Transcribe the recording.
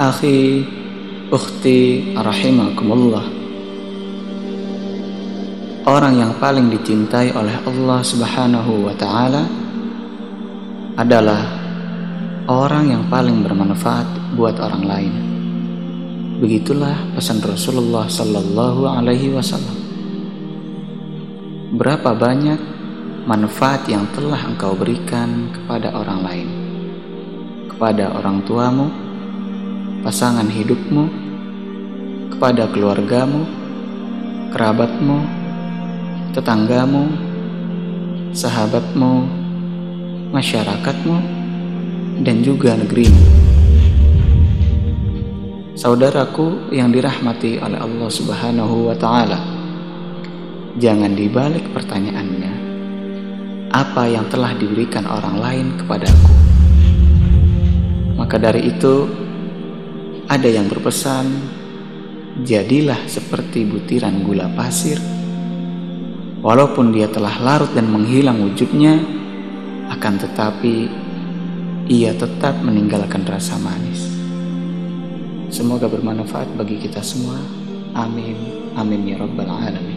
Akhi, ukhti, rahimakumullah. Orang yang paling dicintai oleh Allah Subhanahu wa taala adalah orang yang paling bermanfaat buat orang lain. Begitulah pesan Rasulullah sallallahu alaihi wasallam. Berapa banyak manfaat yang telah engkau berikan kepada orang lain? Kepada orang tuamu, pasangan hidupmu, kepada keluargamu, kerabatmu, tetanggamu, sahabatmu, masyarakatmu, dan juga negerimu. Saudaraku yang dirahmati oleh Allah Subhanahu wa Ta'ala, jangan dibalik pertanyaannya, apa yang telah diberikan orang lain kepadaku. Maka dari itu, ada yang berpesan, jadilah seperti butiran gula pasir. Walaupun dia telah larut dan menghilang wujudnya, akan tetapi ia tetap meninggalkan rasa manis. Semoga bermanfaat bagi kita semua. Amin. Amin ya rabbal alamin.